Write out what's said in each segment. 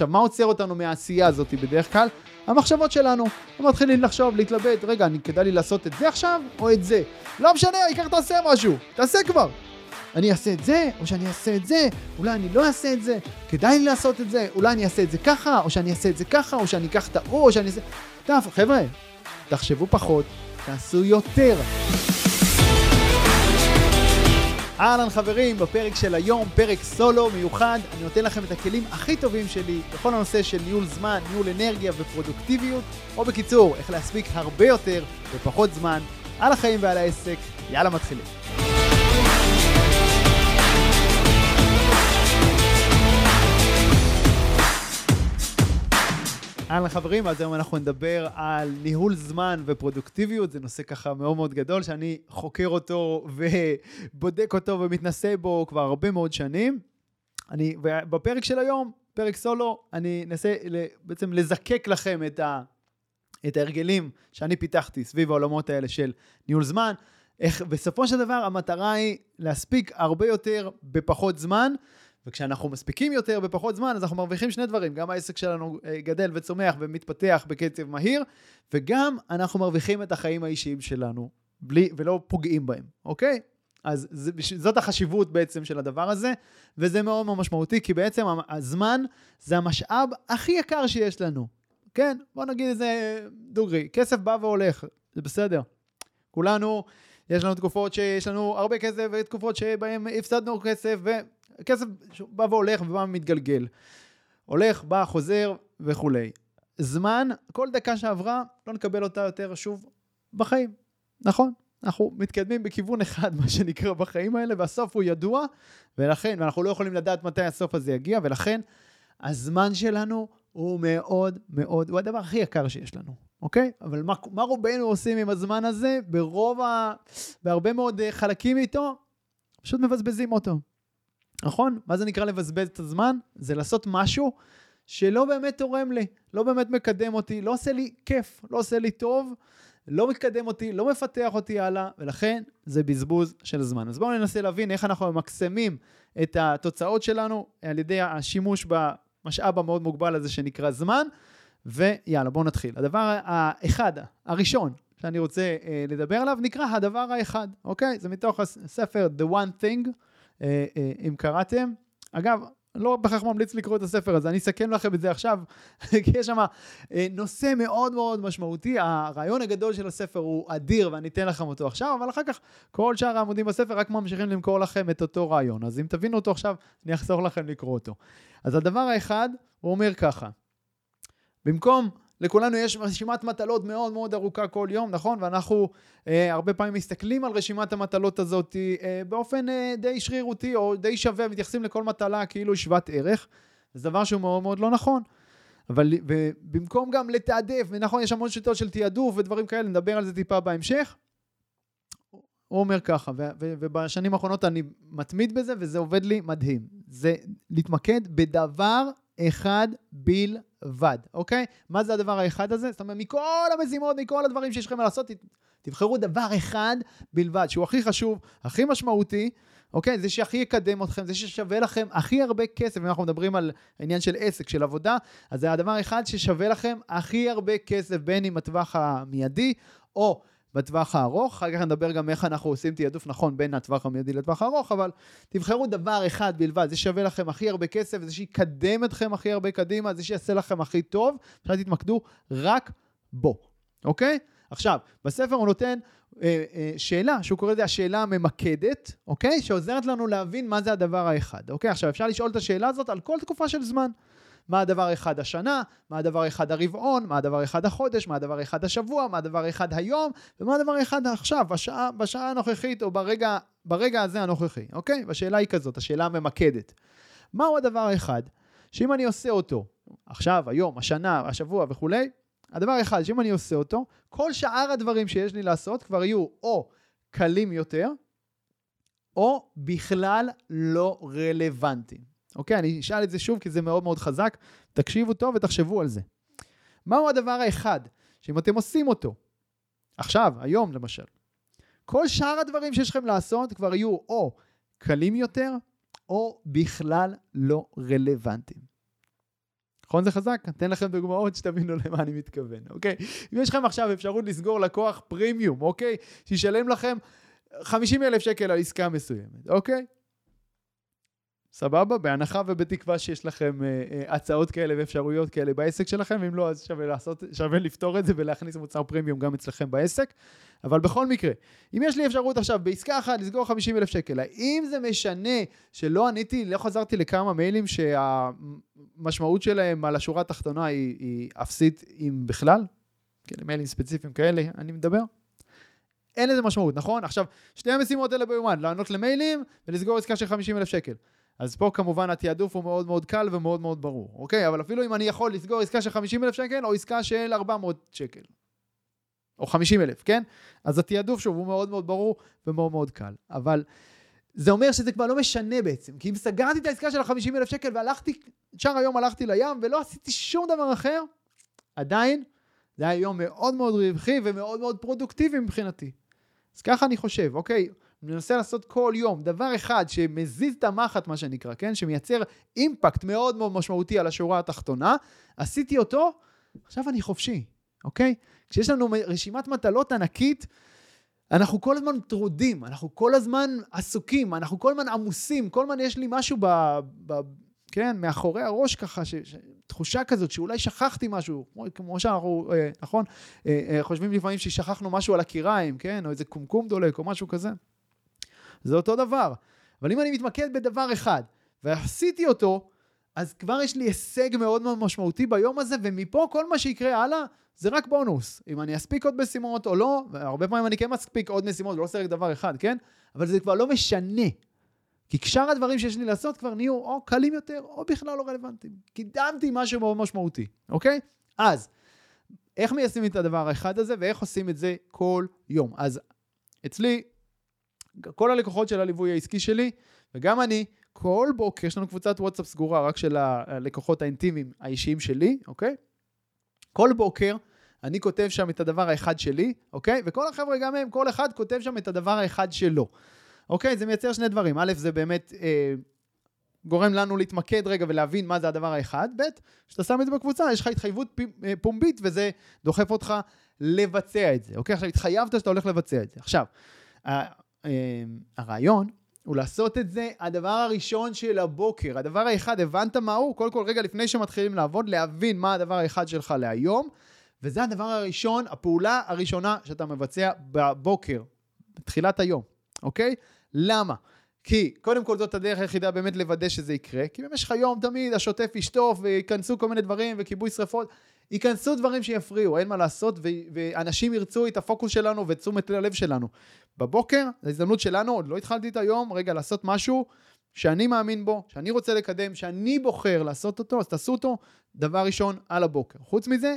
עכשיו, מה עוצר אותנו מהעשייה הזאת בדרך כלל? המחשבות שלנו. הם מתחילים לחשוב, להתלבט, רגע, אני כדאי לי לעשות את זה עכשיו, או את זה? לא משנה, העיקר תעשה משהו, תעשה כבר. אני אעשה את זה, או שאני אעשה את זה, אולי אני לא אעשה את זה, כדאי לי לעשות את זה, אולי אני אעשה את זה ככה, או שאני אעשה את זה ככה, או שאני אקח את האו, או שאני אעשה... טוב, חבר'ה, תחשבו פחות, תעשו יותר. אהלן חברים, בפרק של היום, פרק סולו מיוחד, אני נותן לכם את הכלים הכי טובים שלי בכל הנושא של ניהול זמן, ניהול אנרגיה ופרודוקטיביות, או בקיצור, איך להספיק הרבה יותר בפחות זמן, על החיים ועל העסק. יאללה מתחילים. אהלן חברים, אז היום אנחנו נדבר על ניהול זמן ופרודוקטיביות, זה נושא ככה מאוד מאוד גדול שאני חוקר אותו ובודק אותו ומתנסה בו כבר הרבה מאוד שנים. אני, בפרק של היום, פרק סולו, אני אנסה בעצם לזקק לכם את, ה, את ההרגלים שאני פיתחתי סביב העולמות האלה של ניהול זמן. איך בסופו של דבר המטרה היא להספיק הרבה יותר בפחות זמן. וכשאנחנו מספיקים יותר בפחות זמן, אז אנחנו מרוויחים שני דברים, גם העסק שלנו אה, גדל וצומח ומתפתח בקצב מהיר, וגם אנחנו מרוויחים את החיים האישיים שלנו, בלי, ולא פוגעים בהם, אוקיי? אז זה, זאת החשיבות בעצם של הדבר הזה, וזה מאוד מאוד משמעותי, כי בעצם הזמן זה המשאב הכי יקר שיש לנו. כן, בוא נגיד את זה דוגרי, כסף בא והולך, זה בסדר. כולנו, יש לנו תקופות שיש לנו הרבה כסף, ותקופות שבהן הפסדנו כסף, ו... כסף בא והולך ובא ומתגלגל. הולך, בא, חוזר וכולי. זמן, כל דקה שעברה, לא נקבל אותה יותר שוב בחיים. נכון? אנחנו מתקדמים בכיוון אחד, מה שנקרא, בחיים האלה, והסוף הוא ידוע, ולכן, ואנחנו לא יכולים לדעת מתי הסוף הזה יגיע, ולכן הזמן שלנו הוא מאוד מאוד, הוא הדבר הכי יקר שיש לנו, אוקיי? אבל מה, מה רובנו עושים עם הזמן הזה? ברוב ה... בהרבה מאוד חלקים איתו, פשוט מבזבזים אותו. נכון? מה זה נקרא לבזבז את הזמן? זה לעשות משהו שלא באמת תורם לי, לא באמת מקדם אותי, לא עושה לי כיף, לא עושה לי טוב, לא מקדם אותי, לא מפתח אותי הלאה, ולכן זה בזבוז של זמן. אז בואו ננסה להבין איך אנחנו ממקסמים את התוצאות שלנו על ידי השימוש במשאב המאוד מוגבל הזה שנקרא זמן, ויאללה, בואו נתחיל. הדבר האחד, הראשון, שאני רוצה אה, לדבר עליו, נקרא הדבר האחד, אוקיי? זה מתוך הספר The One Thing. אה, אה, אם קראתם. אגב, לא בהכרח ממליץ לקרוא את הספר הזה, אני אסכם לכם את זה עכשיו, כי יש שם אה, נושא מאוד מאוד משמעותי. הרעיון הגדול של הספר הוא אדיר, ואני אתן לכם אותו עכשיו, אבל אחר כך כל שאר העמודים בספר רק ממשיכים למכור לכם את אותו רעיון. אז אם תבינו אותו עכשיו, אני אחסוך לכם לקרוא אותו. אז הדבר האחד, הוא אומר ככה, במקום לכולנו יש רשימת מטלות מאוד מאוד ארוכה כל יום, נכון? ואנחנו אה, הרבה פעמים מסתכלים על רשימת המטלות הזאת אה, באופן אה, די שרירותי או די שווה, מתייחסים לכל מטלה כאילו שוות ערך. זה דבר שהוא מאוד מאוד לא נכון. אבל במקום גם לתעדף, ונכון, יש המון שיטות של תעדוף ודברים כאלה, נדבר על זה טיפה בהמשך. הוא אומר ככה, ובשנים האחרונות אני מתמיד בזה, וזה עובד לי מדהים. זה להתמקד בדבר אחד בלבד, אוקיי? מה זה הדבר האחד הזה? זאת אומרת, מכל המזימות, מכל הדברים שיש לכם לעשות, תבחרו דבר אחד בלבד, שהוא הכי חשוב, הכי משמעותי, אוקיי? זה שהכי יקדם אתכם, זה ששווה לכם הכי הרבה כסף, אם אנחנו מדברים על העניין של עסק, של עבודה, אז זה הדבר אחד ששווה לכם הכי הרבה כסף, בין אם הטווח המיידי, או בטווח הארוך, אחר כך נדבר גם איך אנחנו עושים תעדוף נכון בין הטווח המיידי לטווח הארוך, אבל תבחרו דבר אחד בלבד, זה שווה לכם הכי הרבה כסף, זה שיקדם אתכם הכי הרבה קדימה, זה שיעשה לכם הכי טוב, עכשיו תתמקדו רק בו, אוקיי? עכשיו, בספר הוא נותן אה, אה, שאלה, שהוא קורא לזה השאלה הממקדת, אוקיי? שעוזרת לנו להבין מה זה הדבר האחד, אוקיי? עכשיו, אפשר לשאול את השאלה הזאת על כל תקופה של זמן. מה הדבר אחד השנה, מה הדבר אחד הרבעון, מה הדבר אחד החודש, מה הדבר אחד השבוע, מה הדבר אחד היום, ומה הדבר אחד עכשיו, בשעה, בשעה הנוכחית או ברגע, ברגע הזה הנוכחי, אוקיי? והשאלה היא כזאת, השאלה הממקדת. מהו הדבר האחד שאם אני עושה אותו, עכשיו, היום, השנה, השבוע וכולי, הדבר האחד שאם אני עושה אותו, כל שאר הדברים שיש לי לעשות כבר יהיו או קלים יותר, או בכלל לא רלוונטיים. אוקיי? אני אשאל את זה שוב כי זה מאוד מאוד חזק. תקשיבו טוב ותחשבו על זה. מהו הדבר האחד שאם אתם עושים אותו, עכשיו, היום למשל, כל שאר הדברים שיש לכם לעשות כבר יהיו או קלים יותר, או בכלל לא רלוונטיים. נכון זה חזק? אתן לכם דוגמאות שתבינו למה אני מתכוון, אוקיי? אם יש לכם עכשיו אפשרות לסגור לקוח פרימיום, אוקיי? שישלם לכם 50 אלף שקל על עסקה מסוימת, אוקיי? סבבה? בהנחה ובתקווה שיש לכם אה, אה, הצעות כאלה ואפשרויות כאלה בעסק שלכם, ואם לא, אז שווה, לעשות, שווה לפתור את זה ולהכניס מוצר פרימיום גם אצלכם בעסק. אבל בכל מקרה, אם יש לי אפשרות עכשיו בעסקה אחת לסגור 50 אלף שקל, האם זה משנה שלא עניתי, לא חזרתי לכמה מיילים שהמשמעות שלהם על השורה התחתונה היא, היא אפסית, אם בכלל? כן, מיילים ספציפיים כאלה, אני מדבר. אין לזה משמעות, נכון? עכשיו, שתי המשימות האלה ביומן, לענות למיילים ולסגור עסקה של 50 אלף שקל. אז פה כמובן התעדוף הוא מאוד מאוד קל ומאוד מאוד ברור, אוקיי? אבל אפילו אם אני יכול לסגור עסקה של 50 אלף שקל או עסקה של 400 שקל, או 50 אלף, כן? אז התעדוף שוב הוא מאוד מאוד ברור ומאוד מאוד קל. אבל זה אומר שזה כבר לא משנה בעצם, כי אם סגרתי את העסקה של ה-50 אלף שקל והלכתי, שאר היום הלכתי לים ולא עשיתי שום דבר אחר, עדיין זה היה יום מאוד מאוד רווחי ומאוד מאוד פרודוקטיבי מבחינתי. אז ככה אני חושב, אוקיי? מנסה לעשות כל יום דבר אחד שמזיז את המחט, מה שנקרא, כן? שמייצר אימפקט מאוד מאוד משמעותי על השורה התחתונה, עשיתי אותו, עכשיו אני חופשי, אוקיי? כשיש לנו רשימת מטלות ענקית, אנחנו כל הזמן טרודים, אנחנו כל הזמן עסוקים, אנחנו כל הזמן עמוסים, כל הזמן יש לי משהו ב... ב כן, מאחורי הראש ככה, ש, ש, תחושה כזאת שאולי שכחתי משהו, כמו, כמו שאנחנו, אה, נכון? אה, אה, חושבים לפעמים ששכחנו משהו על הקיריים, כן? או איזה קומקום דולק או משהו כזה. זה אותו דבר. אבל אם אני מתמקד בדבר אחד, ועשיתי אותו, אז כבר יש לי הישג מאוד מאוד משמעותי ביום הזה, ומפה כל מה שיקרה הלאה, זה רק בונוס. אם אני אספיק עוד משימות או לא, והרבה פעמים אני כן מספיק עוד משימות, ולא עושה רק דבר אחד, כן? אבל זה כבר לא משנה. כי שאר הדברים שיש לי לעשות כבר נהיו או קלים יותר, או בכלל לא רלוונטיים. קידמתי משהו מאוד משמעותי, אוקיי? אז, איך מיישמים את הדבר האחד הזה, ואיך עושים את זה כל יום? אז אצלי, כל הלקוחות של הליווי העסקי שלי, וגם אני, כל בוקר, יש לנו קבוצת וואטסאפ סגורה רק של הלקוחות האינטימיים האישיים שלי, אוקיי? כל בוקר אני כותב שם את הדבר האחד שלי, אוקיי? וכל החבר'ה גם הם, כל אחד כותב שם את הדבר האחד שלו. אוקיי? זה מייצר שני דברים. א', זה באמת אה, גורם לנו להתמקד רגע ולהבין מה זה הדבר האחד. ב', כשאתה שם את זה בקבוצה, יש לך התחייבות אה, פומבית, וזה דוחף אותך לבצע את זה, אוקיי? עכשיו, התחייבת שאתה הולך לבצע את זה. עכשיו, הרעיון הוא לעשות את זה הדבר הראשון של הבוקר. הדבר האחד, הבנת מה הוא? קודם כל, רגע לפני שמתחילים לעבוד, להבין מה הדבר האחד שלך להיום, וזה הדבר הראשון, הפעולה הראשונה שאתה מבצע בבוקר, בתחילת היום, אוקיי? למה? כי קודם כל זאת הדרך היחידה באמת לוודא שזה יקרה, כי במשך היום תמיד השוטף ישטוף וייכנסו כל מיני דברים וכיבוי שרפות, ייכנסו דברים שיפריעו, אין מה לעשות, ו- ואנשים ירצו את הפוקוס שלנו ואת תשומת הלב שלנו. בבוקר, זו הזדמנות שלנו, עוד לא התחלתי את היום, רגע, לעשות משהו שאני מאמין בו, שאני רוצה לקדם, שאני בוחר לעשות אותו, אז תעשו אותו דבר ראשון על הבוקר. חוץ מזה,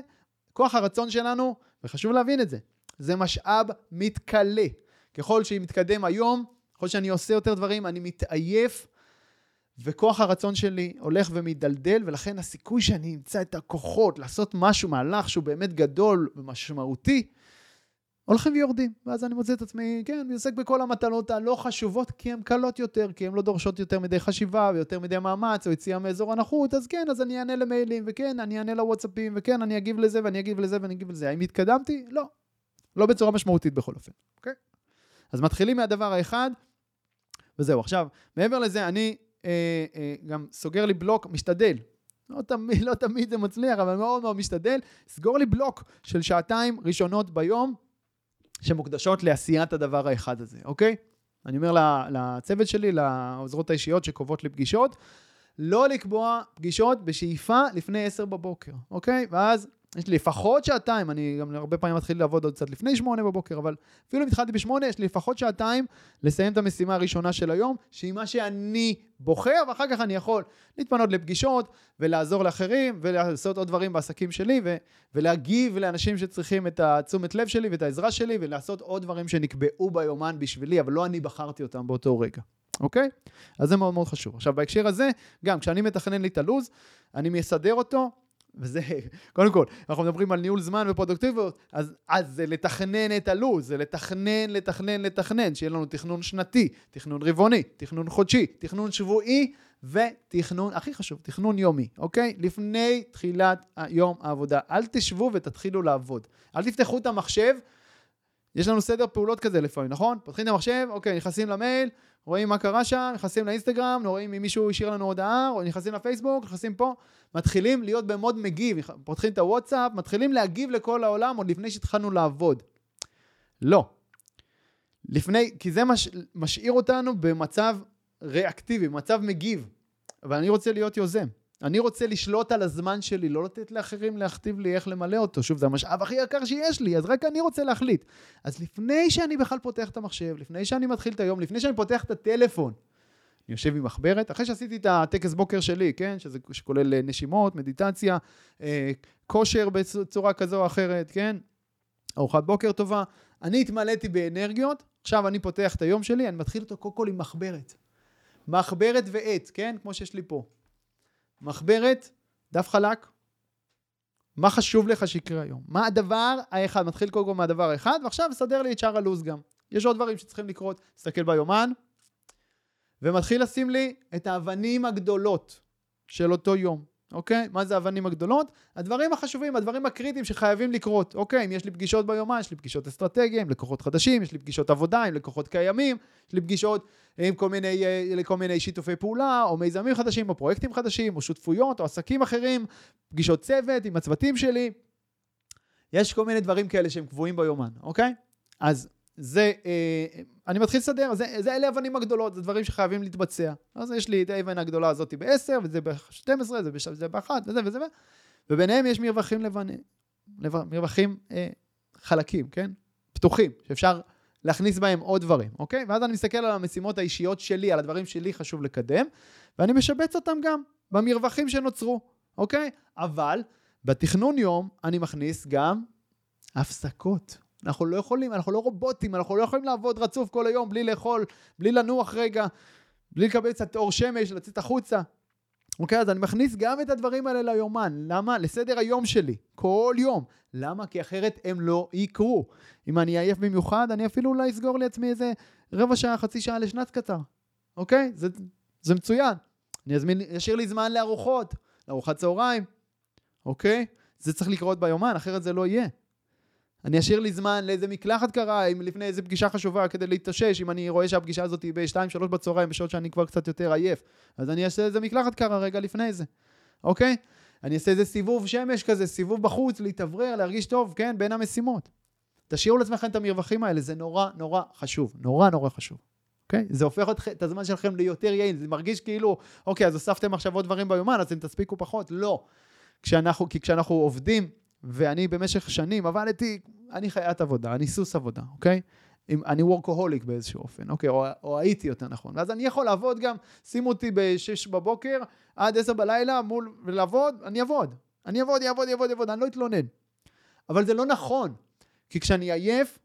כוח הרצון שלנו, וחשוב להבין את זה, זה משאב מתכלה. ככל שהיא מתקדם היום, ככל שאני עושה יותר דברים, אני מתעייף, וכוח הרצון שלי הולך ומדלדל, ולכן הסיכוי שאני אמצא את הכוחות לעשות משהו, מהלך שהוא באמת גדול ומשמעותי, הולכים ויורדים. ואז אני מוצא את עצמי, כן, אני עוסק בכל המטלות הלא חשובות, כי הן קלות יותר, כי הן לא דורשות יותר מדי חשיבה ויותר מדי מאמץ, או יציאה מאזור הנוחות, אז כן, אז אני אענה למיילים, וכן, אני אענה לוואטסאפים, וכן, אני אגיב לזה, ואני אגיב לזה, ואני אגיב לזה. האם התקדמתי? לא. לא בצורה משמעותית בכל אופן, אוקיי? אז מתחילים מהדבר האחד, וזהו. עכשיו, מעבר לזה, אני אה, אה, גם סוגר לי בלוק, משתדל. לא תמיד, לא תמיד זה מצליח, אבל מאוד מאוד משתדל. סגור לי בלוק של שעתיים ראשונות ביום, שמוקדשות לעשיית הדבר האחד הזה, אוקיי? אני אומר לצוות שלי, לעוזרות האישיות שקובעות לי פגישות, לא לקבוע פגישות בשאיפה לפני עשר בבוקר, אוקיי? ואז יש לי לפחות שעתיים, אני גם הרבה פעמים מתחיל לעבוד עוד קצת לפני שמונה בבוקר, אבל אפילו אם התחלתי בשמונה, יש לי לפחות שעתיים לסיים את המשימה הראשונה של היום, שהיא מה שאני בוחר, ואחר כך אני יכול להתפנות לפגישות, ולעזור לאחרים, ולעשות עוד דברים בעסקים שלי, ו- ולהגיב לאנשים שצריכים את התשומת לב שלי ואת העזרה שלי, ולעשות עוד דברים שנקבעו ביומן בשבילי, אבל לא אני בחרתי אותם באותו רגע. אוקיי? אז זה מאוד מאוד חשוב. עכשיו, בהקשר הזה, גם כשאני מתכנן לי את הלו"ז, אני מסדר אותו וזה, קודם כל, אנחנו מדברים על ניהול זמן ופרודוקטיביות, אז, אז זה לתכנן את הלו"ז, זה לתכנן, לתכנן, לתכנן, שיהיה לנו תכנון שנתי, תכנון רבעוני, תכנון חודשי, תכנון שבועי, ותכנון, הכי חשוב, תכנון יומי, אוקיי? לפני תחילת יום העבודה. אל תשבו ותתחילו לעבוד. אל תפתחו את המחשב, יש לנו סדר פעולות כזה לפעמים, נכון? פותחים את המחשב, אוקיי, נכנסים למייל, רואים מה קרה שם, נכנסים לאינסטגרם, רואים אם מישהו השאיר לנו הודעה, או נכנסים לפייסבוק, נכנסים פה, מתחילים להיות במוד מגיב, פותחים את הוואטסאפ, מתחילים להגיב לכל העולם עוד לפני שהתחלנו לעבוד. לא. לפני, כי זה מש, משאיר אותנו במצב ריאקטיבי, במצב מגיב. אבל אני רוצה להיות יוזם. אני רוצה לשלוט על הזמן שלי, לא לתת לאחרים להכתיב לי איך למלא אותו. שוב, זה המשאב הכי יקר שיש לי, אז רק אני רוצה להחליט. אז לפני שאני בכלל פותח את המחשב, לפני שאני מתחיל את היום, לפני שאני פותח את הטלפון, אני יושב עם מחברת, אחרי שעשיתי את הטקס בוקר שלי, כן, שזה, שכולל אה, נשימות, מדיטציה, אה, כושר בצורה כזו או אחרת, כן, ארוחת בוקר טובה, אני התמלאתי באנרגיות, עכשיו אני פותח את היום שלי, אני מתחיל אותו קודם כל עם מחברת. מחברת ועט, כן, כמו שיש לי פה. מחברת, דף חלק, מה חשוב לך שיקרה היום? מה הדבר האחד? מתחיל קודם כל מהדבר האחד, ועכשיו מסדר לי את שאר הלו"ז גם. יש עוד דברים שצריכים לקרות, תסתכל ביומן, ומתחיל לשים לי את האבנים הגדולות של אותו יום. אוקיי? מה זה האבנים הגדולות? הדברים החשובים, הדברים הקריטיים שחייבים לקרות. אוקיי, אם יש לי פגישות ביומן, יש לי פגישות אסטרטגיה עם לקוחות חדשים, יש לי פגישות עבודה עם לקוחות קיימים, יש לי פגישות עם כל מיני, אה, כל מיני שיתופי פעולה, או מיזמים חדשים, או פרויקטים חדשים, או שותפויות, או עסקים אחרים, פגישות צוות עם הצוותים שלי. יש כל מיני דברים כאלה שהם קבועים ביומן, אוקיי? אז זה, אה, אני מתחיל לסדר, זה, זה אלה האבנים הגדולות, זה דברים שחייבים להתבצע. אז יש לי את האבן הגדולה הזאת ב-10, וזה ב-12, זה ב-1, וזה וזה, וביניהם יש מרווחים לבנים, מרווחים אה, חלקים, כן? פתוחים, שאפשר להכניס בהם עוד דברים, אוקיי? ואז אני מסתכל על המשימות האישיות שלי, על הדברים שלי חשוב לקדם, ואני משבץ אותם גם במרווחים שנוצרו, אוקיי? אבל בתכנון יום אני מכניס גם הפסקות. אנחנו לא יכולים, אנחנו לא רובוטים, אנחנו לא יכולים לעבוד רצוף כל היום בלי לאכול, בלי לנוח רגע, בלי לקבל קצת אור שמש, לצאת החוצה. אוקיי, אז אני מכניס גם את הדברים האלה ליומן. למה? לסדר היום שלי, כל יום. למה? כי אחרת הם לא יקרו. אם אני עייף במיוחד, אני אפילו אולי אסגור לעצמי איזה רבע שעה, חצי שעה לשנת קצר. אוקיי? זה, זה מצוין. אני אזמין, אשאיר לי זמן לארוחות, לארוחת צהריים. אוקיי? זה צריך לקרות ביומן, אחרת זה לא יהיה. אני אשאיר לי זמן לאיזה מקלחת קרה, אם לפני איזה פגישה חשובה כדי להתאושש, אם אני רואה שהפגישה הזאת היא ב-2-3 בצהריים, בשעות שאני כבר קצת יותר עייף, אז אני אעשה איזה מקלחת קרה רגע לפני זה, אוקיי? אני אעשה איזה סיבוב שמש כזה, סיבוב בחוץ, להתאוורר, להרגיש טוב, כן, בין המשימות. תשאירו לעצמכם את המרווחים האלה, זה נורא נורא חשוב, נורא נורא חשוב. אוקיי? זה הופך את הזמן שלכם ליותר יעיל, זה מרגיש כאילו, אוקיי, אז הוספתם עכשיו עוד דברים ביומן, אז אתם תספיקו פחות. לא. כשאנחנו, כי כשאנחנו עובדים ואני במשך שנים עבדתי, אני חיית עבודה, אני סוס עבודה, אוקיי? אני וורקוהוליק באיזשהו אופן, אוקיי? או, או הייתי יותר נכון. ואז אני יכול לעבוד גם, שימו אותי ב-6 בבוקר עד 10 בלילה מול, ולעבוד, אני אעבוד. אני אעבוד, אעבוד, אעבוד, אעבוד, אני לא אתלונן. אבל זה לא נכון, כי כשאני עייף,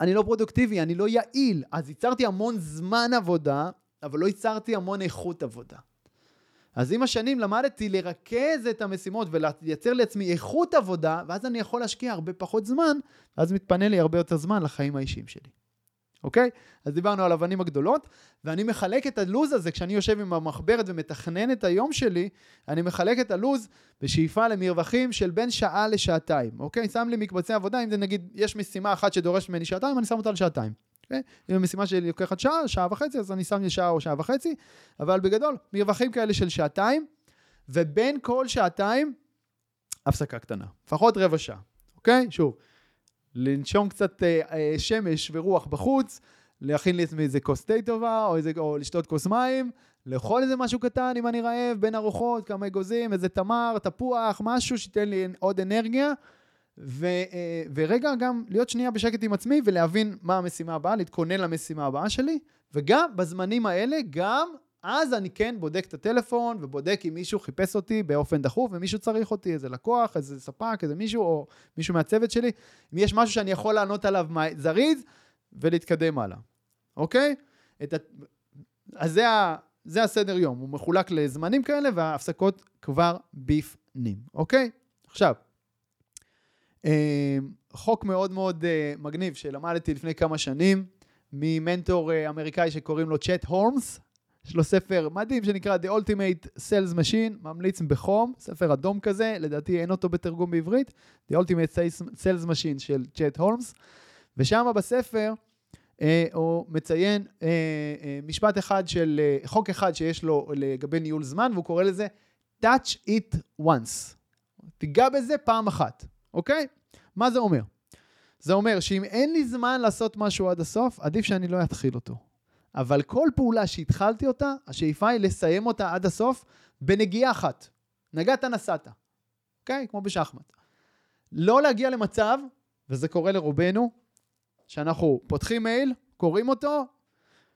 אני לא פרודוקטיבי, אני לא יעיל. אז ייצרתי המון זמן עבודה, אבל לא ייצרתי המון איכות עבודה. אז עם השנים למדתי לרכז את המשימות ולייצר לעצמי איכות עבודה, ואז אני יכול להשקיע הרבה פחות זמן, ואז מתפנה לי הרבה יותר זמן לחיים האישיים שלי. אוקיי? אז דיברנו על אבנים הגדולות, ואני מחלק את הלוז הזה, כשאני יושב עם המחברת ומתכנן את היום שלי, אני מחלק את הלוז בשאיפה למרווחים של בין שעה לשעתיים, אוקיי? שם לי מקבצי עבודה, אם זה נגיד, יש משימה אחת שדורשת ממני שעתיים, אני שם אותה לשעתיים. Okay? אוקיי? אם המשימה שלי לוקחת שעה, שעה וחצי, אז אני שם לי שעה או שעה וחצי, אבל בגדול, מרווחים כאלה של שעתיים, ובין כל שעתיים, הפסקה קטנה. לפחות רבע שעה, אוקיי? Okay? שוב, לנשום קצת אה, אה, שמש ורוח בחוץ, להכין לי עצמי איזה כוס תה טובה, או, איזה, או לשתות כוס מים, לאכול איזה משהו קטן אם אני רעב, בין ארוחות, כמה אגוזים, איזה תמר, תפוח, משהו שייתן לי עוד אנרגיה. ו, אה, ורגע גם להיות שנייה בשקט עם עצמי ולהבין מה המשימה הבאה, להתכונן למשימה הבאה שלי, וגם בזמנים האלה, גם אז אני כן בודק את הטלפון ובודק אם מישהו חיפש אותי באופן דחוף ומישהו צריך אותי, איזה לקוח, איזה ספק, איזה מישהו או מישהו מהצוות שלי, אם יש משהו שאני יכול לענות עליו זריז ולהתקדם הלאה, אוקיי? את ה... אז זה, ה... זה הסדר יום, הוא מחולק לזמנים כאלה וההפסקות כבר בפנים. אוקיי? עכשיו, חוק מאוד מאוד אה, מגניב שלמדתי לפני כמה שנים ממנטור אה, אמריקאי שקוראים לו צ'ט הורמס, יש לו ספר מדהים שנקרא The Ultimate Sales Machine, ממליץ בחום, ספר אדום כזה, לדעתי אין אותו בתרגום בעברית, The Ultimate Sales Machine של צ'ט הורמס, ושם בספר אה, הוא מציין אה, אה, משפט אחד של, אה, חוק אחד שיש לו לגבי ניהול זמן, והוא קורא לזה touch it once. תיגע בזה פעם אחת, אוקיי? מה זה אומר? זה אומר שאם אין לי זמן לעשות משהו עד הסוף, עדיף שאני לא אתחיל אותו. אבל כל פעולה שהתחלתי אותה, השאיפה היא לסיים אותה עד הסוף בנגיעה אחת. נגעת נסעת, אוקיי? כמו בשחמט. לא להגיע למצב, וזה קורה לרובנו, שאנחנו פותחים מייל, קוראים אותו,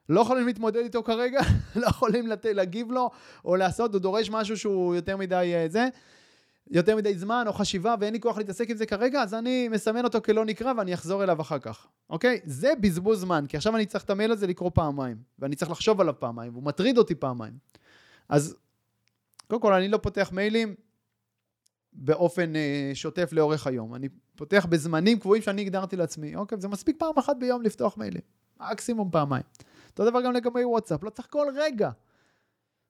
לא יכולים להתמודד איתו כרגע, לא יכולים. להגיב לו, או לעשות, הוא דורש משהו שהוא יותר מדי אה, זה, יותר מדי זמן או חשיבה ואין לי כוח להתעסק עם זה כרגע, אז אני מסמן אותו כלא נקרא ואני אחזור אליו אחר כך, אוקיי? זה בזבוז זמן, כי עכשיו אני צריך את המייל הזה לקרוא פעמיים, ואני צריך לחשוב עליו פעמיים, והוא מטריד אותי פעמיים. אז קודם כל, אני לא פותח מיילים באופן אה, שוטף לאורך היום. אני פותח בזמנים קבועים שאני הגדרתי לעצמי, אוקיי? זה מספיק פעם אחת ביום לפתוח מיילים, מקסימום פעמיים. אותו דבר גם לגבי וואטסאפ, לא צריך כל רגע,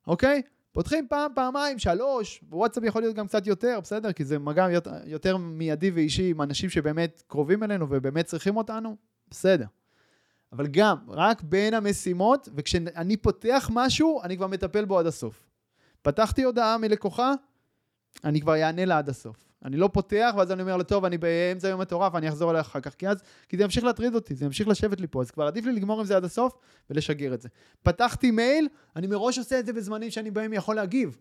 אוקיי? פותחים פעם, פעמיים, שלוש, וואטסאפ יכול להיות גם קצת יותר, בסדר? כי זה מגע יותר מיידי ואישי עם אנשים שבאמת קרובים אלינו ובאמת צריכים אותנו, בסדר. אבל גם, רק בין המשימות, וכשאני פותח משהו, אני כבר מטפל בו עד הסוף. פתחתי הודעה מלקוחה, אני כבר אענה לה עד הסוף. אני לא פותח, ואז אני אומר לו, טוב, אני באמצע יום מטורף, אני אחזור אליה אחר כך, כי אז, כי זה ימשיך להטריד אותי, זה ימשיך לשבת לי פה, אז כבר עדיף לי לגמור עם זה עד הסוף ולשגר את זה. פתחתי מייל, אני מראש עושה את זה בזמנים שאני בהם יכול להגיב.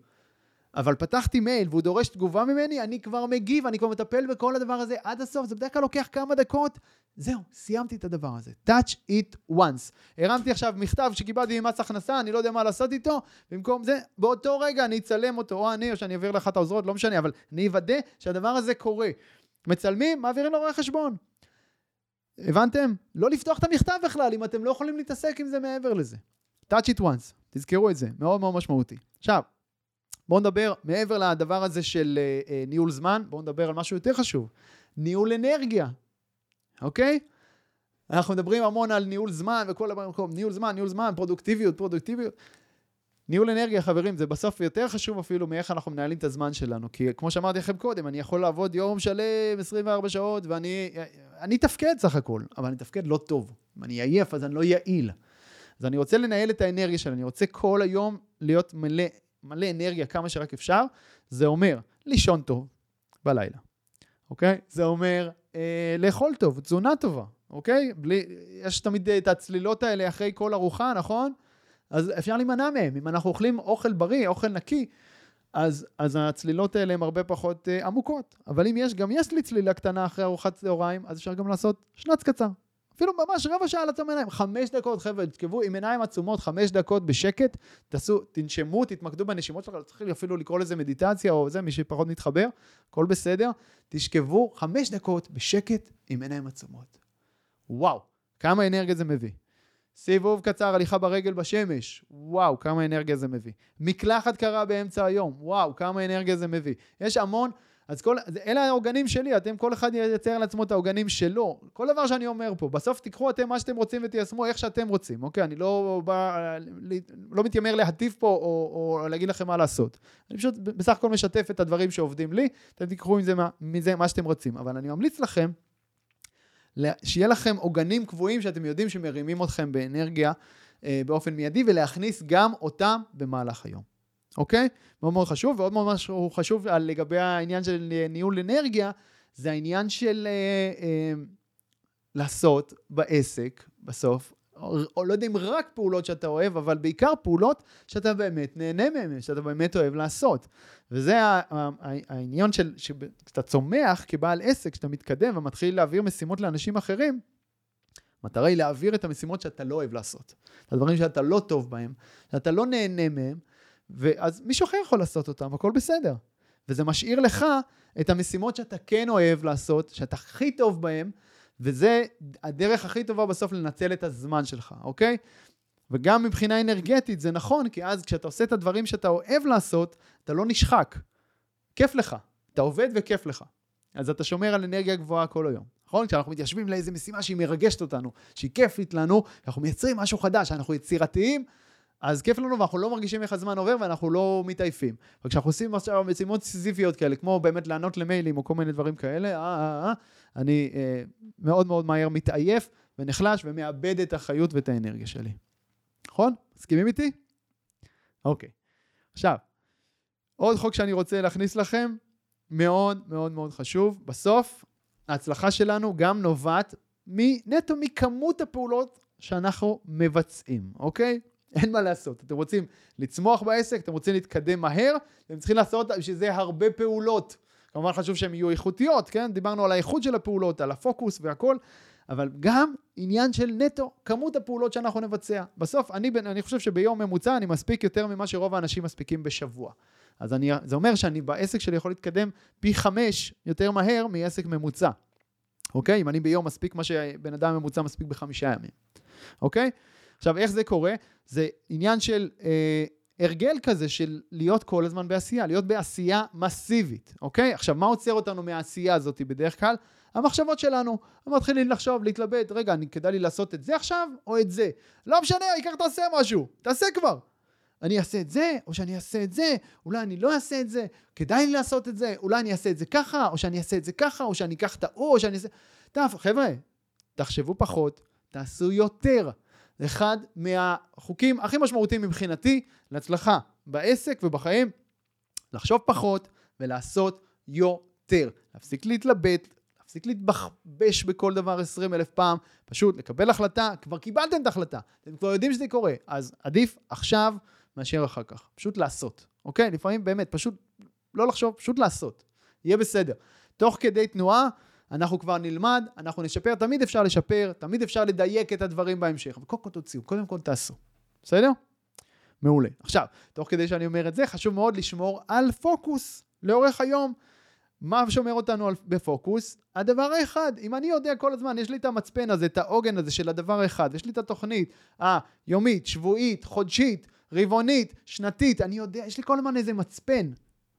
אבל פתחתי מייל והוא דורש תגובה ממני, אני כבר מגיב, אני כבר מטפל בכל הדבר הזה עד הסוף, זה בדרך כלל לוקח כמה דקות, זהו, סיימתי את הדבר הזה. touch it once. הרמתי עכשיו מכתב שקיבלתי ממס הכנסה, אני לא יודע מה לעשות איתו, במקום זה, באותו רגע אני אצלם אותו, או אני, או שאני אעביר לאחת העוזרות, לא משנה, אבל אני אוודא שהדבר הזה קורה. מצלמים, מעבירים לו רואה חשבון. הבנתם? לא לפתוח את המכתב בכלל, אם אתם לא יכולים להתעסק עם זה מעבר לזה. touch it once, תזכרו את זה, מאוד מאוד משמעותי. עכשיו, בואו נדבר, מעבר לדבר הזה של uh, uh, ניהול זמן, בואו נדבר על משהו יותר חשוב, ניהול אנרגיה, אוקיי? אנחנו מדברים המון על ניהול זמן וכל דבר במקום, ניהול זמן, ניהול זמן, פרודוקטיביות, פרודוקטיביות. ניהול אנרגיה, חברים, זה בסוף יותר חשוב אפילו מאיך אנחנו מנהלים את הזמן שלנו. כי כמו שאמרתי לכם קודם, אני יכול לעבוד יום שלם, 24 שעות, ואני אני אתפקד סך הכל, אבל אני אתפקד לא טוב. אם אני עייף, אז אני לא יעיל. אז אני רוצה לנהל את האנרגיה שלי, אני רוצה כל היום להיות מלא מלא אנרגיה כמה שרק אפשר, זה אומר לישון טוב בלילה, אוקיי? זה אומר אה, לאכול טוב, תזונה טובה, אוקיי? בלי, יש תמיד את הצלילות האלה אחרי כל ארוחה, נכון? אז אפשר להימנע מהם. אם אנחנו אוכלים אוכל בריא, אוכל נקי, אז, אז הצלילות האלה הן הרבה פחות אה, עמוקות. אבל אם יש, גם יש לי צלילה קטנה אחרי ארוחת צהריים, אז אפשר גם לעשות שנץ קצר. אפילו ממש רבע שעה לעצום עיניים, חמש דקות, חבר'ה, תתקבו עם עיניים עצומות, חמש דקות בשקט, תעשו, תנשמו, תתמקדו בנשימות שלכם, צריך אפילו לקרוא לזה מדיטציה או זה, מי שפחות מתחבר, הכל בסדר, תשכבו חמש דקות בשקט עם עיניים עצומות. וואו, כמה אנרגיה זה מביא. סיבוב קצר, הליכה ברגל בשמש, וואו, כמה אנרגיה זה מביא. מקלחת קרה באמצע היום, וואו, כמה אנרגיה זה מביא. יש המון... אז כל, אלה העוגנים שלי, אתם כל אחד ייצר לעצמו את העוגנים שלו. כל דבר שאני אומר פה, בסוף תיקחו אתם מה שאתם רוצים ותיישמו איך שאתם רוצים, אוקיי? אני לא בא, לא מתיימר להטיף פה או, או להגיד לכם מה לעשות. אני פשוט בסך הכל משתף את הדברים שעובדים לי, אתם תיקחו מזה, מזה מה שאתם רוצים. אבל אני ממליץ לכם, שיהיה לכם עוגנים קבועים שאתם יודעים שמרימים אתכם באנרגיה אה, באופן מיידי, ולהכניס גם אותם במהלך היום. אוקיי? מאוד מאוד חשוב, ועוד מאוד משהו חשוב לגבי העניין של ניהול אנרגיה, זה העניין של אה, אה, לעשות בעסק, בסוף, או, לא יודע אם רק פעולות שאתה אוהב, אבל בעיקר פעולות שאתה באמת נהנה מהן, שאתה באמת אוהב לעשות. וזה העניין של, שאתה צומח כבעל עסק, שאתה מתקדם ומתחיל להעביר משימות לאנשים אחרים, המטרה היא להעביר את המשימות שאתה לא אוהב לעשות. את הדברים שאתה לא טוב בהם, שאתה לא נהנה מהם, ואז מישהו אחר יכול לעשות אותם, הכל בסדר. וזה משאיר לך את המשימות שאתה כן אוהב לעשות, שאתה הכי טוב בהן, וזה הדרך הכי טובה בסוף לנצל את הזמן שלך, אוקיי? וגם מבחינה אנרגטית זה נכון, כי אז כשאתה עושה את הדברים שאתה אוהב לעשות, אתה לא נשחק. כיף לך. אתה עובד וכיף לך. אז אתה שומר על אנרגיה גבוהה כל היום. נכון? כשאנחנו מתיישבים לאיזו משימה שהיא מרגשת אותנו, שהיא כיפית לנו, אנחנו מייצרים משהו חדש, אנחנו יצירתיים, אז כיף לנו ואנחנו לא מרגישים איך הזמן עובר ואנחנו לא מתעייפים. וכשאנחנו עושים עכשיו משימות סיזיפיות כאלה, כמו באמת לענות למיילים או כל מיני דברים כאלה, אה, אה, אה, אני אה, מאוד מאוד מהר מתעייף ונחלש ומאבד את החיות ואת האנרגיה שלי. נכון? מסכימים איתי? אוקיי. עכשיו, עוד חוק שאני רוצה להכניס לכם, מאוד מאוד מאוד חשוב. בסוף, ההצלחה שלנו גם נובעת נטו מכמות הפעולות שאנחנו מבצעים, אוקיי? אין מה לעשות. אתם רוצים לצמוח בעסק, אתם רוצים להתקדם מהר, אתם צריכים לעשות בשביל זה הרבה פעולות. כמובן חשוב שהן יהיו איכותיות, כן? דיברנו על האיכות של הפעולות, על הפוקוס והכל, אבל גם עניין של נטו, כמות הפעולות שאנחנו נבצע. בסוף, אני, אני חושב שביום ממוצע אני מספיק יותר ממה שרוב האנשים מספיקים בשבוע. אז אני, זה אומר שאני בעסק שלי יכול להתקדם פי חמש יותר מהר מעסק ממוצע. אוקיי? אם אני ביום מספיק מה שבן אדם ממוצע מספיק בחמישה ימים. אוקיי? עכשיו, איך זה קורה? זה עניין של אה, הרגל כזה של להיות כל הזמן בעשייה, להיות בעשייה מסיבית, אוקיי? עכשיו, מה עוצר אותנו מהעשייה הזאת בדרך כלל? המחשבות שלנו. מתחילים לחשוב, להתלבט, רגע, אני, כדאי לי לעשות את זה עכשיו או את זה? לא משנה, העיקר תעשה משהו, תעשה כבר. אני אעשה את זה, או שאני אעשה את זה, אולי אני לא אעשה את זה, כדאי לי לעשות את זה, אולי אני אעשה את זה ככה, או שאני אעשה את זה ככה, או שאני אקח את ההוא, או שאני אעשה... טוב, חבר'ה, תחשבו פחות, תעשו יותר. אחד מהחוקים הכי משמעותיים מבחינתי להצלחה בעסק ובחיים, לחשוב פחות ולעשות יותר. להפסיק להתלבט, להפסיק להתבחבש בכל דבר עשרים אלף פעם, פשוט לקבל החלטה, כבר קיבלתם את ההחלטה, אתם כבר יודעים שזה קורה, אז עדיף עכשיו מאשר אחר כך. פשוט לעשות, אוקיי? לפעמים באמת, פשוט לא לחשוב, פשוט לעשות. יהיה בסדר. תוך כדי תנועה, אנחנו כבר נלמד, אנחנו נשפר, תמיד אפשר לשפר, תמיד אפשר לדייק את הדברים בהמשך, אבל קודם כל תוציאו, קודם כל תעשו. בסדר? מעולה. עכשיו, תוך כדי שאני אומר את זה, חשוב מאוד לשמור על פוקוס לאורך היום. מה שומר אותנו בפוקוס? הדבר האחד, אם אני יודע כל הזמן, יש לי את המצפן הזה, את העוגן הזה של הדבר האחד, יש לי את התוכנית היומית, שבועית, חודשית, רבעונית, שנתית, אני יודע, יש לי כל הזמן איזה מצפן.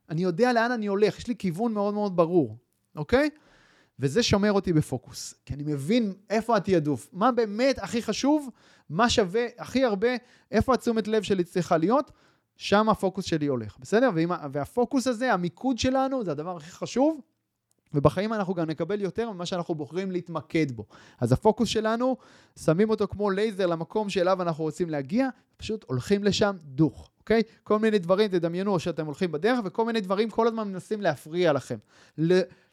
אני יודע לאן אני הולך, יש לי כיוון מאוד מאוד ברור, אוקיי? וזה שומר אותי בפוקוס, כי אני מבין איפה התעדוף, מה באמת הכי חשוב, מה שווה הכי הרבה, איפה התשומת לב שלי צריכה להיות, שם הפוקוס שלי הולך, בסדר? ואם, והפוקוס הזה, המיקוד שלנו, זה הדבר הכי חשוב, ובחיים אנחנו גם נקבל יותר ממה שאנחנו בוחרים להתמקד בו. אז הפוקוס שלנו, שמים אותו כמו לייזר למקום שאליו אנחנו רוצים להגיע, פשוט הולכים לשם דוך, אוקיי? כל מיני דברים, תדמיינו שאתם הולכים בדרך, וכל מיני דברים כל הזמן מנסים להפריע לכם.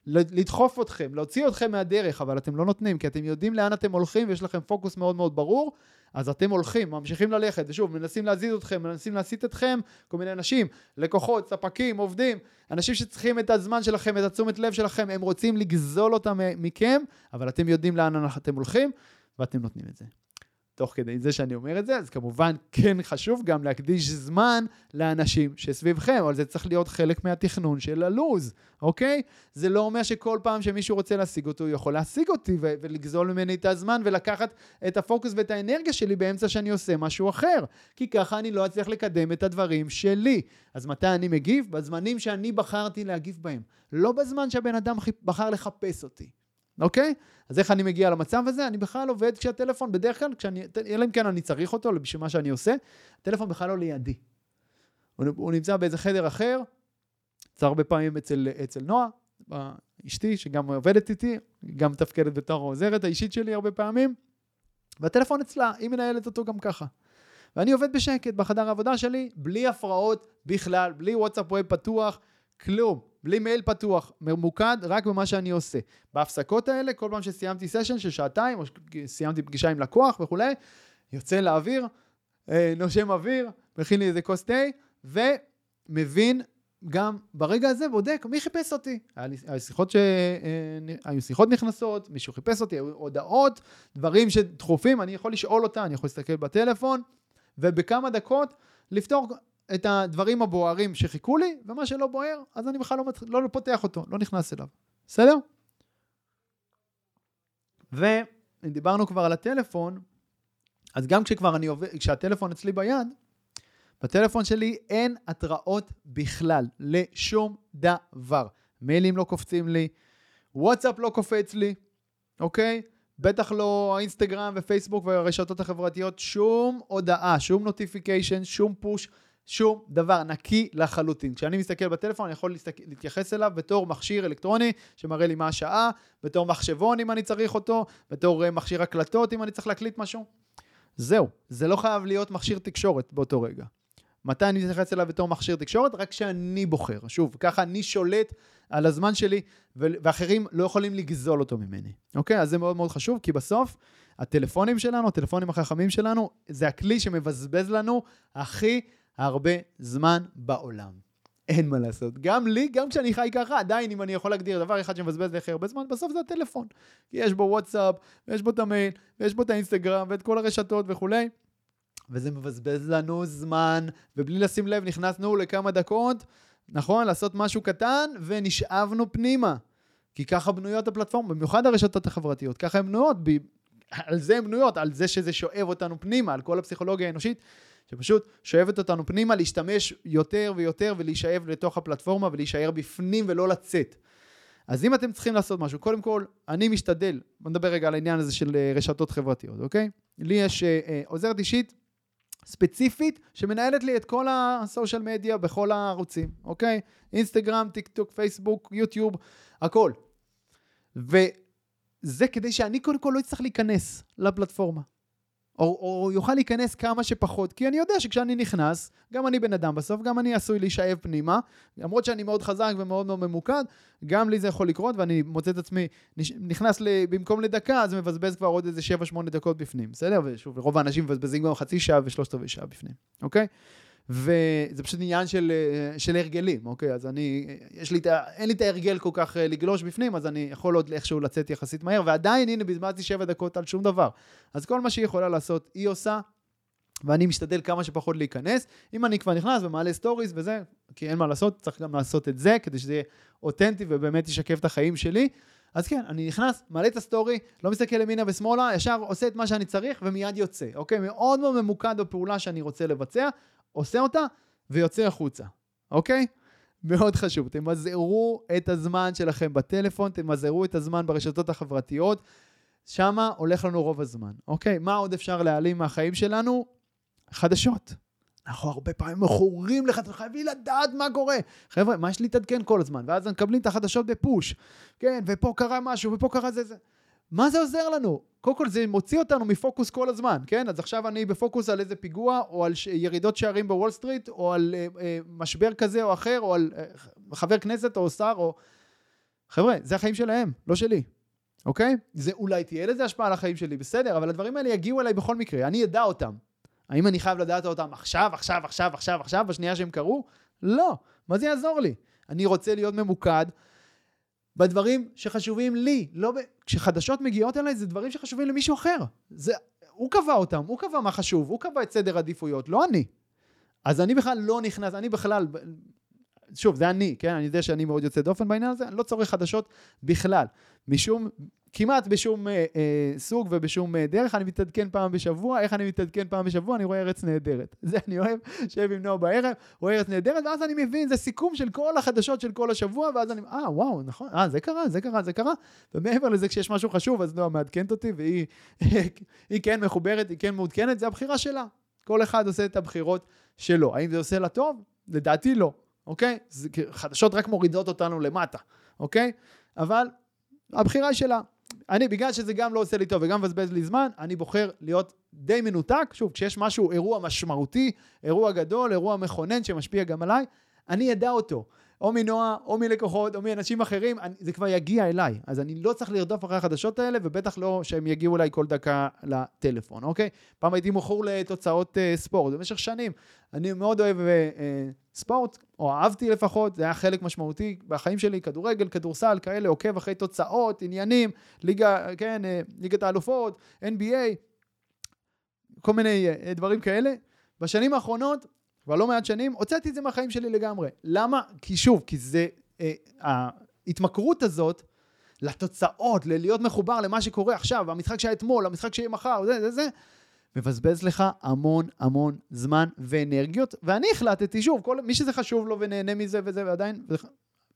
לדחוף אתכם, להוציא אתכם מהדרך, אבל אתם לא נותנים, כי אתם יודעים לאן אתם הולכים ויש לכם פוקוס מאוד מאוד ברור, אז אתם הולכים, ממשיכים ללכת, ושוב, מנסים להזיז אתכם, מנסים להסיט אתכם, כל מיני אנשים, לקוחות, ספקים, עובדים, אנשים שצריכים את הזמן שלכם, את התשומת לב שלכם, הם רוצים לגזול אותם מכם, אבל אתם יודעים לאן אתם הולכים, ואתם נותנים את זה. תוך כדי זה שאני אומר את זה, אז כמובן כן חשוב גם להקדיש זמן לאנשים שסביבכם, אבל זה צריך להיות חלק מהתכנון של הלוז, אוקיי? זה לא אומר שכל פעם שמישהו רוצה להשיג אותו, הוא יכול להשיג אותי ו- ולגזול ממני את הזמן ולקחת את הפוקוס ואת האנרגיה שלי באמצע שאני עושה משהו אחר, כי ככה אני לא אצליח לקדם את הדברים שלי. אז מתי אני מגיב? בזמנים שאני בחרתי להגיב בהם, לא בזמן שהבן אדם בחר לחפש אותי. אוקיי? אז איך אני מגיע למצב הזה? אני בכלל עובד כשהטלפון, בדרך כלל, כשאני, אלא אם כן אני צריך אותו בשביל מה שאני עושה, הטלפון בכלל לא לידי. הוא, הוא נמצא באיזה חדר אחר, זה הרבה פעמים אצל, אצל נועה, אשתי, שגם עובדת איתי, גם מתפקדת בתור העוזרת האישית שלי הרבה פעמים, והטלפון אצלה, היא מנהלת אותו גם ככה. ואני עובד בשקט בחדר העבודה שלי, בלי הפרעות בכלל, בלי וואטסאפ ווב פתוח, כלום. בלי מייל פתוח, ממוקד רק במה שאני עושה. בהפסקות האלה, כל פעם שסיימתי סשן של שעתיים, או סיימתי פגישה עם לקוח וכולי, יוצא לאוויר, אה, נושם אוויר, מכין לי איזה כוס תה, ומבין גם ברגע הזה בודק מי חיפש אותי. היו שיחות, ש... אה, היו שיחות נכנסות, מישהו חיפש אותי, היו הודעות, דברים שדחופים, אני יכול לשאול אותה, אני יכול להסתכל בטלפון, ובכמה דקות לפתור את הדברים הבוערים שחיכו לי, ומה שלא בוער, אז אני בכלל לא, מת... לא פותח אותו, לא נכנס אליו. בסדר? ואם דיברנו כבר על הטלפון, אז גם כשכבר אני עובד, כשהטלפון אצלי ביד, בטלפון שלי אין התראות בכלל, לשום דבר. מיילים לא קופצים לי, וואטסאפ לא קופץ לי, אוקיי? בטח לא האינסטגרם ופייסבוק והרשתות החברתיות, שום הודעה, שום notification, שום push, שום דבר נקי לחלוטין. כשאני מסתכל בטלפון, אני יכול להתייחס אליו בתור מכשיר אלקטרוני שמראה לי מה השעה, בתור מחשבון אם אני צריך אותו, בתור uh, מכשיר הקלטות אם אני צריך להקליט משהו. זהו, זה לא חייב להיות מכשיר תקשורת באותו רגע. מתי אני מתייחס אליו בתור מכשיר תקשורת? רק כשאני בוחר. שוב, ככה אני שולט על הזמן שלי, ואחרים לא יכולים לגזול אותו ממני. אוקיי? אז זה מאוד מאוד חשוב, כי בסוף הטלפונים שלנו, הטלפונים החכמים שלנו, זה הכלי שמבזבז לנו הכי הרבה זמן בעולם. אין מה לעשות. גם לי, גם כשאני חי ככה, עדיין אם אני יכול להגדיר דבר אחד שמבזבז לי הכי הרבה זמן, בסוף זה הטלפון. כי יש בו וואטסאפ, ויש בו את המייל, ויש בו את האינסטגרם, ואת כל הרשתות וכולי. וזה מבזבז לנו זמן, ובלי לשים לב נכנסנו לכמה דקות, נכון? לעשות משהו קטן, ונשאבנו פנימה. כי ככה בנויות הפלטפורמות, במיוחד הרשתות החברתיות, ככה הן בנויות, ב... על זה הן בנויות, על זה שזה שואב אותנו פנימה, על כל הפסיכולוגיה האנושית, שפשוט שואבת אותנו פנימה להשתמש יותר ויותר ולהישאב לתוך הפלטפורמה ולהישאר בפנים ולא לצאת. אז אם אתם צריכים לעשות משהו, קודם כל, אני משתדל, בוא נדבר רגע על העניין הזה של אה, רשתות חברתיות, אוקיי? לי יש אה, אה, עוזרת אישית ספציפית שמנהלת לי את כל הסושיאל מדיה בכל הערוצים, אוקיי? אינסטגרם, טיק טוק, פייסבוק, יוטיוב, הכל. וזה כדי שאני קודם כל לא אצטרך להיכנס לפלטפורמה. או, או יוכל להיכנס כמה שפחות, כי אני יודע שכשאני נכנס, גם אני בן אדם בסוף, גם אני עשוי להישאב פנימה, למרות שאני מאוד חזק ומאוד מאוד ממוקד, גם לי זה יכול לקרות, ואני מוצא את עצמי נכנס ל, במקום לדקה, אז מבזבז כבר עוד איזה 7-8 דקות בפנים, בסדר? ושוב, רוב האנשים מבזבזים גם חצי שעה ושלושת רבעי שעה בפנים, אוקיי? וזה פשוט עניין של, של הרגלים, אוקיי? אז אני, יש לי את ה... אין לי את ההרגל כל כך אה, לגלוש בפנים, אז אני יכול עוד איכשהו לצאת יחסית מהר, ועדיין, הנה, בזבזתי שבע דקות על שום דבר. אז כל מה שהיא יכולה לעשות, היא עושה, ואני משתדל כמה שפחות להיכנס. אם אני כבר נכנס ומעלה stories וזה, כי אין מה לעשות, צריך גם לעשות את זה, כדי שזה יהיה אותנטי ובאמת ישקף את החיים שלי. אז כן, אני נכנס, מעלה את ה story, לא מסתכל ימינה ושמאלה, ישר עושה את מה שאני צריך ומיד יוצא, אוקיי? מאוד מאוד ממוקד בפעולה שאני רוצה לבצע, עושה אותה ויוצא החוצה, אוקיי? מאוד חשוב, תמזערו את הזמן שלכם בטלפון, תמזערו את הזמן ברשתות החברתיות, שמה הולך לנו רוב הזמן, אוקיי? מה עוד אפשר להעלים מהחיים שלנו? חדשות. אנחנו הרבה פעמים מכורים לחדשות, חייבים לדעת מה קורה. חבר'ה, מה יש להתעדכן כל הזמן? ואז מקבלים את החדשות בפוש. כן, ופה קרה משהו, ופה קרה זה זה. מה זה עוזר לנו? קודם כל זה מוציא אותנו מפוקוס כל הזמן, כן? אז עכשיו אני בפוקוס על איזה פיגוע, או על. ירידות שערים בוול סטריט, או על uh, uh, משבר כזה או אחר, או על uh, חבר כנסת או שר, או... חבר'ה, זה החיים שלהם, לא שלי, אוקיי? זה אולי תהיה לזה השפעה על החיים שלי, בסדר, אבל הדברים האלה יגיעו אליי בכל מקרה, אני אדע אותם. האם אני חייב לדעת אותם עכשיו, עכשיו, עכשיו, עכשיו, עכשיו, בשנייה שהם קרו? לא. מה זה יעזור לי? אני רוצה להיות ממוקד בדברים שחשובים לי. לא ב... כשחדשות מגיעות אליי, זה דברים שחשובים למישהו אחר. זה... הוא קבע אותם, הוא קבע מה חשוב, הוא קבע את סדר עדיפויות, לא אני. אז אני בכלל לא נכנס, אני בכלל, שוב, זה אני, כן? אני יודע שאני מאוד יוצא דופן בעניין הזה, אני לא צורך חדשות בכלל. משום, כמעט בשום אה, אה, סוג ובשום אה, דרך, אני מתעדכן פעם בשבוע, איך אני מתעדכן פעם בשבוע? אני רואה ארץ נהדרת. זה אני אוהב, שב עם נועה בערב, רואה ארץ נהדרת, ואז אני מבין, זה סיכום של כל החדשות של כל השבוע, ואז אני, אה, וואו, נכון, אה, זה קרה, זה קרה, זה קרה. ומעבר לזה, כשיש משהו חשוב, אז נועה מעדכנת אותי, והיא היא כן מחוברת, היא כן מעודכנת, זה הבחירה שלה. כל אחד עושה את הבחירות שלו. האם זה עושה לה טוב? לדעתי לא, אוקיי? זה, חדשות רק מורידות אותנו למטה, אוקיי? אבל הבחירה שלה. אני, בגלל שזה גם לא עושה לי טוב וגם מבזבז לי זמן, אני בוחר להיות די מנותק. שוב, כשיש משהו, אירוע משמעותי, אירוע גדול, אירוע מכונן שמשפיע גם עליי, אני אדע אותו. או מנועה, או מלקוחות, או מאנשים אחרים, אני, זה כבר יגיע אליי. אז אני לא צריך לרדוף אחרי החדשות האלה, ובטח לא שהם יגיעו אליי כל דקה לטלפון, אוקיי? פעם הייתי מכור לתוצאות uh, ספורט, במשך שנים. אני מאוד אוהב uh, uh, ספורט, או אהבתי לפחות, זה היה חלק משמעותי בחיים שלי, כדורגל, כדורסל, כאלה, עוקב אחרי תוצאות, עניינים, ליגה, כן, uh, ליגת האלופות, NBA, כל מיני uh, דברים כאלה. בשנים האחרונות כבר לא מעט שנים, הוצאתי את זה מהחיים שלי לגמרי. למה? כי שוב, כי זה, אה, ההתמכרות הזאת לתוצאות, ללהיות מחובר למה שקורה עכשיו, המשחק שהיה אתמול, המשחק שיהיה מחר, זה, זה, זה, מבזבז לך המון המון זמן ואנרגיות, ואני החלטתי, שוב, כל מי שזה חשוב לו ונהנה מזה וזה, ועדיין,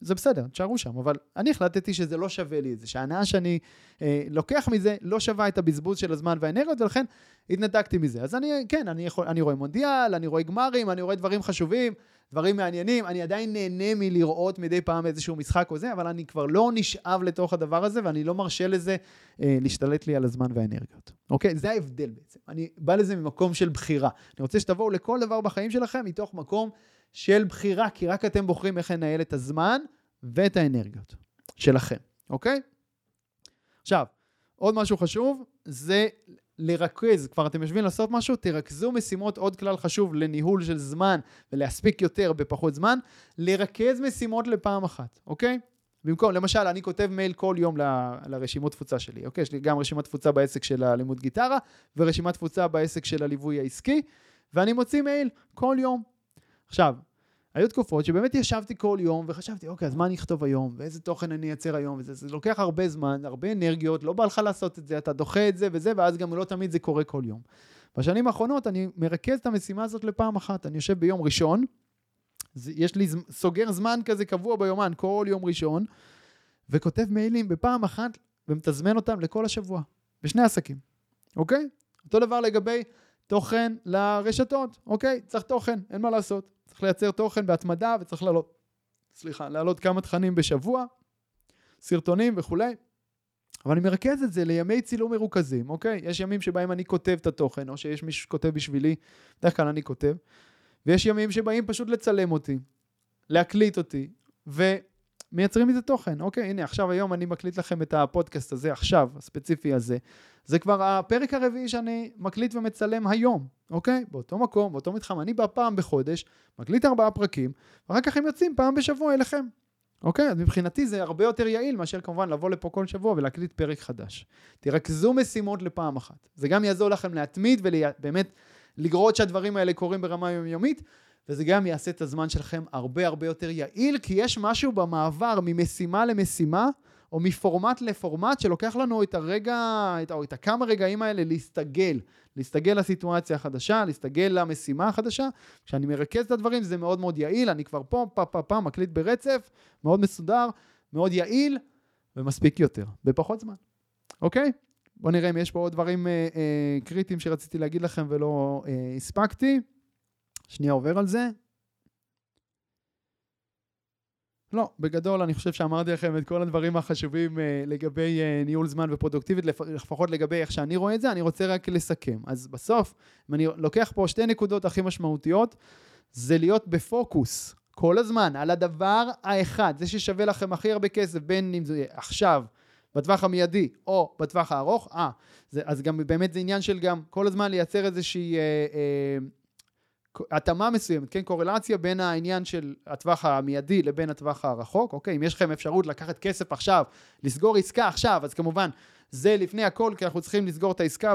זה בסדר, תשארו שם, אבל אני החלטתי שזה לא שווה לי את זה, שההנאה שאני אה, לוקח מזה לא שווה את הבזבוז של הזמן והאנרגיות, ולכן התנתקתי מזה. אז אני, כן, אני, יכול, אני רואה מונדיאל, אני רואה גמרים, אני רואה דברים חשובים, דברים מעניינים, אני עדיין נהנה מלראות מדי פעם איזשהו משחק או זה, אבל אני כבר לא נשאב לתוך הדבר הזה, ואני לא מרשה לזה אה, להשתלט לי על הזמן והאנרגיות. אוקיי? זה ההבדל בעצם. אני בא לזה ממקום של בחירה. אני רוצה שתבואו לכל דבר בחיים שלכם מתוך מקום של בחירה, כי רק אתם בוחרים איך לנהל את הזמן ואת האנרגיות שלכם, אוקיי? עכשיו, עוד משהו חשוב, זה לרכז, כבר אתם יושבים לעשות משהו, תרכזו משימות, עוד כלל חשוב לניהול של זמן ולהספיק יותר בפחות זמן, לרכז משימות לפעם אחת, אוקיי? במקום, למשל, אני כותב מייל כל יום לרשימות תפוצה שלי, אוקיי? יש לי גם רשימת תפוצה בעסק של הלימוד גיטרה, ורשימת תפוצה בעסק של הליווי העסקי, ואני מוציא מייל כל יום. עכשיו, היו תקופות שבאמת ישבתי כל יום וחשבתי, אוקיי, אז מה אני אכתוב היום, ואיזה תוכן אני אייצר היום, וזה זה לוקח הרבה זמן, הרבה אנרגיות, לא בא לך לעשות את זה, אתה דוחה את זה וזה, ואז גם לא תמיד זה קורה כל יום. בשנים האחרונות אני מרכז את המשימה הזאת לפעם אחת, אני יושב ביום ראשון, יש לי סוגר זמן כזה קבוע ביומן, כל יום ראשון, וכותב מיילים בפעם אחת ומתזמן אותם לכל השבוע, בשני עסקים, אוקיי? אותו דבר לגבי תוכן לרשתות, אוקיי? צריך תוכן, אין מה לעשות. צריך לייצר תוכן בהתמדה וצריך לעלות, סליחה, להעלות כמה תכנים בשבוע, סרטונים וכולי. אבל אני מרכז את זה לימי צילום מרוכזים, אוקיי? יש ימים שבהם אני כותב את התוכן, או שיש מישהו שכותב בשבילי, בדרך כלל אני כותב, ויש ימים שבאים פשוט לצלם אותי, להקליט אותי, ומייצרים מזה תוכן. אוקיי, הנה, עכשיו היום אני מקליט לכם את הפודקאסט הזה, עכשיו, הספציפי הזה. זה כבר הפרק הרביעי שאני מקליט ומצלם היום, אוקיי? באותו מקום, באותו מתחם. אני בא פעם בחודש, מקליט ארבעה פרקים, ואחר כך הם יוצאים פעם בשבוע אליכם. אוקיי? אז מבחינתי זה הרבה יותר יעיל מאשר כמובן לבוא לפה כל שבוע ולהקליט פרק חדש. תרכזו משימות לפעם אחת. זה גם יעזור לכם להתמיד ובאמת לגרות שהדברים האלה קורים ברמה יומיומית, וזה גם יעשה את הזמן שלכם הרבה הרבה יותר יעיל, כי יש משהו במעבר ממשימה למשימה, או מפורמט לפורמט, שלוקח לנו את הרגע, את, או את הכמה רגעים האלה להסתגל, להסתגל לסיטואציה החדשה, להסתגל למשימה החדשה. כשאני מרכז את הדברים זה מאוד מאוד יעיל, אני כבר פה, פה, פה, פה, מקליט ברצף, מאוד מסודר, מאוד יעיל, ומספיק יותר, בפחות זמן, אוקיי? בואו נראה אם יש פה עוד דברים אה, אה, קריטיים שרציתי להגיד לכם ולא אה, הספקתי. שנייה עובר על זה. לא, בגדול אני חושב שאמרתי לכם את כל הדברים החשובים uh, לגבי uh, ניהול זמן ופרודוקטיבית, לפחות לגבי איך שאני רואה את זה, אני רוצה רק לסכם. אז בסוף, אם אני לוקח פה שתי נקודות הכי משמעותיות, זה להיות בפוקוס כל הזמן על הדבר האחד, זה ששווה לכם הכי הרבה כסף, בין אם זה עכשיו, בטווח המיידי, או בטווח הארוך, אה, אז גם באמת זה עניין של גם כל הזמן לייצר איזושהי... אה, אה, התאמה מסוימת, כן, קורלציה בין העניין של הטווח המיידי לבין הטווח הרחוק, אוקיי? אם יש לכם אפשרות לקחת כסף עכשיו, לסגור עסקה עכשיו, אז כמובן זה לפני הכל, כי אנחנו צריכים לסגור את העסקה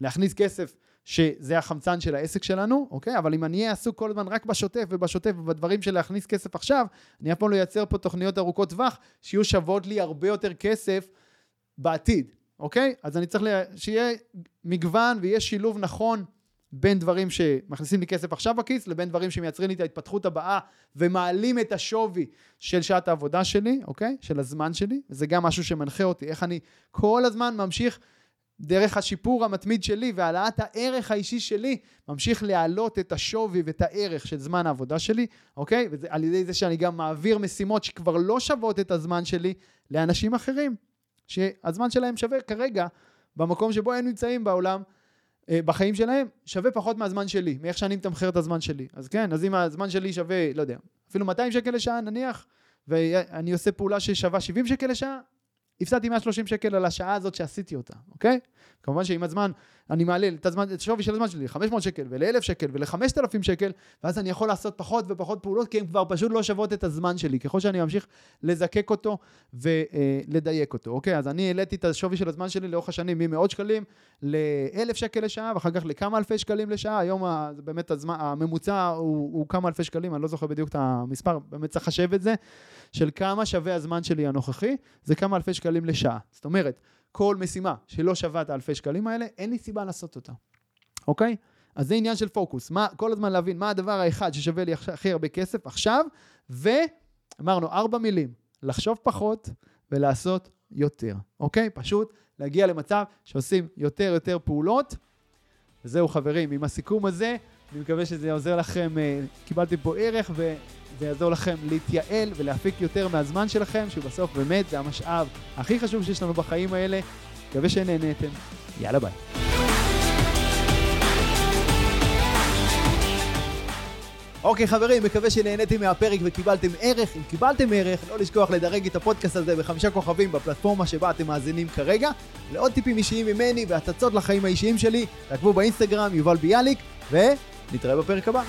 ולהכניס כסף שזה החמצן של העסק שלנו, אוקיי? אבל אם אני אהיה עסוק כל הזמן רק בשוטף ובשוטף ובדברים של להכניס כסף עכשיו, אני אף פעם לא אייצר פה תוכניות ארוכות טווח שיהיו שוות לי הרבה יותר כסף בעתיד, אוקיי? אז אני צריך שיהיה מגוון ויהיה שילוב נכון בין דברים שמכניסים לי כסף עכשיו בכיס לבין דברים שמייצרים לי את ההתפתחות הבאה ומעלים את השווי של שעת העבודה שלי, אוקיי? של הזמן שלי, וזה גם משהו שמנחה אותי, איך אני כל הזמן ממשיך דרך השיפור המתמיד שלי והעלאת הערך האישי שלי, ממשיך להעלות את השווי ואת הערך של זמן העבודה שלי, אוקיי? ועל ידי זה שאני גם מעביר משימות שכבר לא שוות את הזמן שלי לאנשים אחרים, שהזמן שלהם שווה כרגע במקום שבו הם נמצאים בעולם. אה, בחיים שלהם שווה פחות מהזמן שלי, מאיך שאני מתמחר את הזמן שלי. אז כן, אז אם הזמן שלי שווה, לא יודע, אפילו 200 שקל לשעה נניח, ואני עושה פעולה ששווה 70 שקל לשעה, הפסדתי 130 שקל על השעה הזאת שעשיתי אותה, אוקיי? כמובן שעם הזמן אני מעלה את, הזמן, את השווי של הזמן שלי ל-500 שקל ול-1,000 שקל ול-5,000 שקל, ואז אני יכול לעשות פחות ופחות פעולות, כי הן כבר פשוט לא שוות את הזמן שלי, ככל שאני ממשיך לזקק אותו ולדייק אותו, אוקיי? אז אני העליתי את השווי של הזמן שלי לאורך השנים ממאות שקלים ל-1,000 שקל לשעה, ואחר כך לכמה אלפי שקלים לשעה, היום באמת הזמן, הממוצע הוא, הוא כמה אלפי שקלים, אני לא זוכר בדיוק את המספר, באמת צריך לחשב את זה, של כמה שווה הזמן שלי הנוכחי, זה כמה אלפי שקלים לשעה. זאת אומרת, כל משימה שלא שווה את האלפי שקלים האלה, אין לי סיבה לעשות אותה, אוקיי? אז זה עניין של פוקוס, מה, כל הזמן להבין מה הדבר האחד ששווה לי הכי הרבה כסף עכשיו, ו... אמרנו ארבע מילים, לחשוב פחות ולעשות יותר, אוקיי? פשוט להגיע למצב שעושים יותר יותר פעולות. וזהו חברים, עם הסיכום הזה, אני מקווה שזה עוזר לכם, אה, קיבלתם פה ערך וזה יעזור לכם להתייעל ולהפיק יותר מהזמן שלכם, שבסוף באמת זה המשאב הכי חשוב שיש לנו בחיים האלה. מקווה שנהניתם, יאללה ביי. אוקיי חברים, מקווה שנהניתם מהפרק וקיבלתם ערך. אם קיבלתם ערך, לא לשכוח לדרג את הפודקאסט הזה בחמישה כוכבים בפלטפורמה שבה אתם מאזינים כרגע. לעוד טיפים אישיים ממני והצצות לחיים האישיים שלי, תעקבו באינסטגרם, יובל ביאליק, נתראה בפרק הבא.